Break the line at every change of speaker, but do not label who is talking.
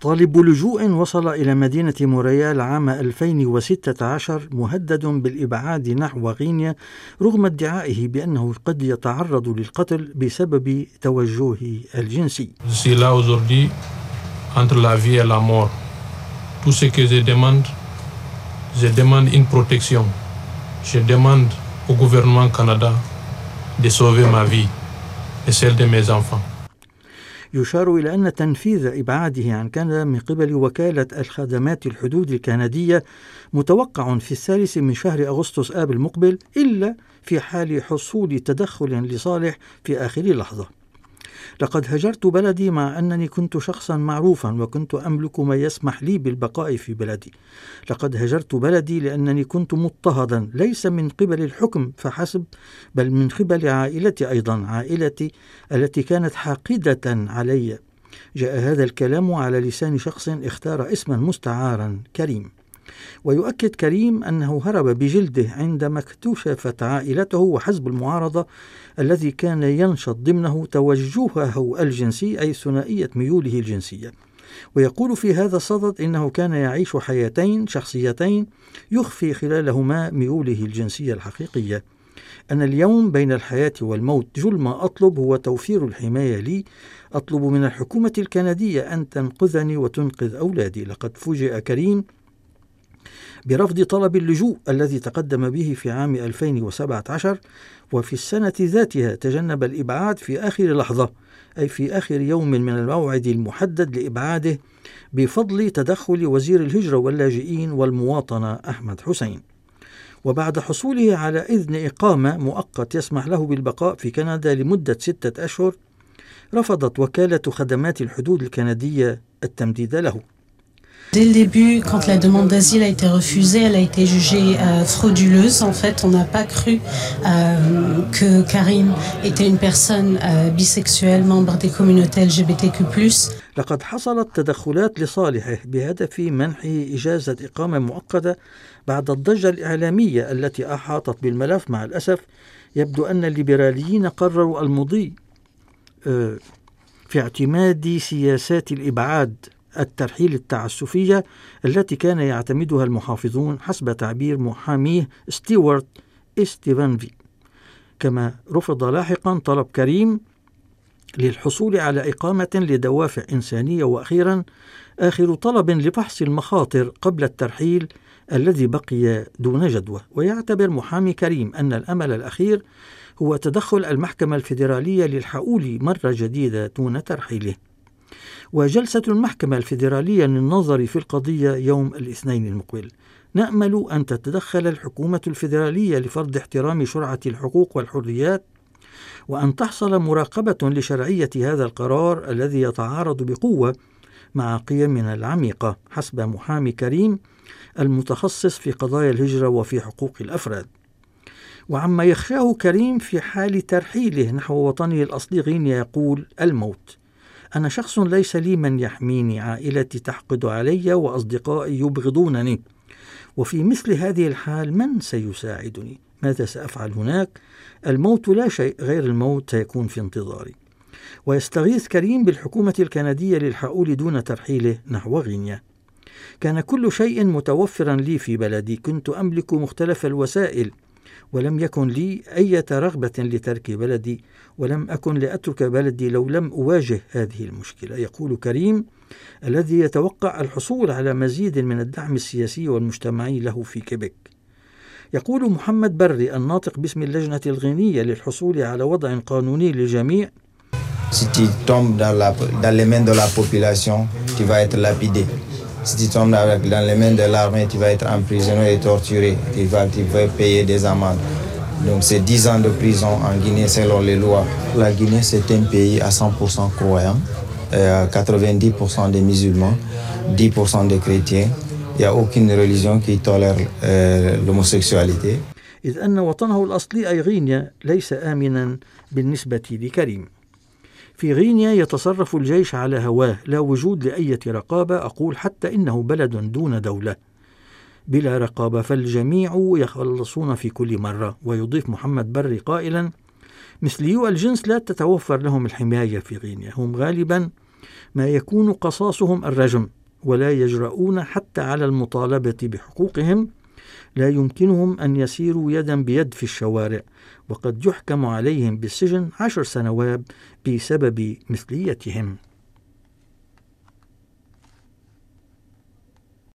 طالب لجوء وصل إلى مدينة موريال عام 2016 مهدد بالإبعاد نحو غينيا رغم ادعائه بأنه قد يتعرض للقتل بسبب توجهه الجنسي.
Au gouvernement Canada de sauver ma vie et celle de mes enfants.
يشار إلى أن تنفيذ إبعاده عن كندا من قبل وكالة الخدمات الحدود الكندية متوقع في الثالث من شهر أغسطس آب المقبل إلا في حال حصول تدخل لصالح في آخر لحظة. لقد هجرت بلدي مع أنني كنت شخصا معروفا وكنت أملك ما يسمح لي بالبقاء في بلدي. لقد هجرت بلدي لأنني كنت مضطهدا ليس من قبل الحكم فحسب بل من قبل عائلتي أيضا عائلتي التي كانت حاقدة علي. جاء هذا الكلام على لسان شخص اختار اسما مستعارا كريم. ويؤكد كريم أنه هرب بجلده عندما اكتشفت عائلته وحزب المعارضة الذي كان ينشط ضمنه توجهه الجنسي أي ثنائية ميوله الجنسية. ويقول في هذا الصدد إنه كان يعيش حياتين شخصيتين يخفي خلالهما ميوله الجنسية الحقيقية. أنا اليوم بين الحياة والموت جل ما أطلب هو توفير الحماية لي. أطلب من الحكومة الكندية أن تنقذني وتنقذ أولادي. لقد فوجئ كريم برفض طلب اللجوء الذي تقدم به في عام 2017 وفي السنة ذاتها تجنب الإبعاد في آخر لحظة أي في آخر يوم من الموعد المحدد لإبعاده بفضل تدخل وزير الهجرة واللاجئين والمواطنة أحمد حسين. وبعد حصوله على إذن إقامة مؤقت يسمح له بالبقاء في كندا لمدة ستة أشهر رفضت وكالة خدمات الحدود الكندية التمديد له.
Dès le début, quand la demande d'asile a été refusée, elle a été jugée euh, frauduleuse. En fait, on n'a pas cru euh, que Karim était une personne euh, bisexuelle, membre des communautés LGBTQ+.
لقد حصلت تدخلات لصالحه بهدف منحه إجازة إقامة مؤقتة بعد الضجة الإعلامية التي أحاطت بالملف مع الأسف يبدو أن الليبراليين قرروا المضي في اعتماد سياسات الإبعاد الترحيل التعسفية التي كان يعتمدها المحافظون حسب تعبير محاميه ستيوارت إستيفانفي. كما رفض لاحقا طلب كريم للحصول على إقامة لدوافع إنسانية وأخيرا آخر طلب لفحص المخاطر قبل الترحيل الذي بقي دون جدوى. ويعتبر محامي كريم أن الأمل الأخير هو تدخل المحكمة الفيدرالية للحقول مرة جديدة دون ترحيله. وجلسة المحكمة الفيدرالية للنظر في القضية يوم الاثنين المقبل. نأمل أن تتدخل الحكومة الفيدرالية لفرض احترام شرعة الحقوق والحريات وأن تحصل مراقبة لشرعية هذا القرار الذي يتعارض بقوة مع قيمنا العميقة حسب محامي كريم المتخصص في قضايا الهجرة وفي حقوق الأفراد. وعما يخشاه كريم في حال ترحيله نحو وطنه الأصلي غينيا يقول الموت. أنا شخص ليس لي من يحميني عائلتي تحقد علي وأصدقائي يبغضونني. وفي مثل هذه الحال من سيساعدني؟ ماذا سأفعل هناك؟ الموت لا شيء غير الموت سيكون في انتظاري. ويستغيث كريم بالحكومة الكندية للحقول دون ترحيله نحو غينيا. كان كل شيء متوفرا لي في بلدي كنت أملك مختلف الوسائل. ولم يكن لي أي رغبة لترك بلدي ولم أكن لأترك بلدي لو لم أواجه هذه المشكلة. يقول كريم الذي يتوقع الحصول على مزيد من الدعم السياسي والمجتمعي له في كيبيك يقول محمد بري الناطق باسم اللجنة الغينية للحصول على وضع قانوني للجميع.
Si tu tombes dans, la, dans les mains de la population, tu vas être lapidé. Si tu tombes dans les mains de l'armée, tu vas être emprisonné et torturé. Tu vas, tu vas payer des amendes. Donc c'est 10 ans de prison en Guinée selon les lois. La Guinée, c'est un pays à 100% croyant, 90% des musulmans, 10% des chrétiens. Il n'y a aucune religion qui tolère euh, l'homosexualité.
إذ أن وطنه الأصلي أي غينيا ليس آمنا بالنسبة لكريم في غينيا يتصرف الجيش على هواه لا وجود لأية رقابة أقول حتى إنه بلد دون دولة. بلا رقابة فالجميع يخلصون في كل مرة. ويضيف محمد بري قائلا مثليو الجنس لا تتوفر لهم الحماية في غينيا. هم غالبا ما يكون قصاصهم الرجم ولا يجرؤون حتى على المطالبة بحقوقهم. لا يمكنهم أن يسيروا يدا بيد في الشوارع وقد يحكم عليهم بالسجن عشر سنوات بسبب مثليتهم.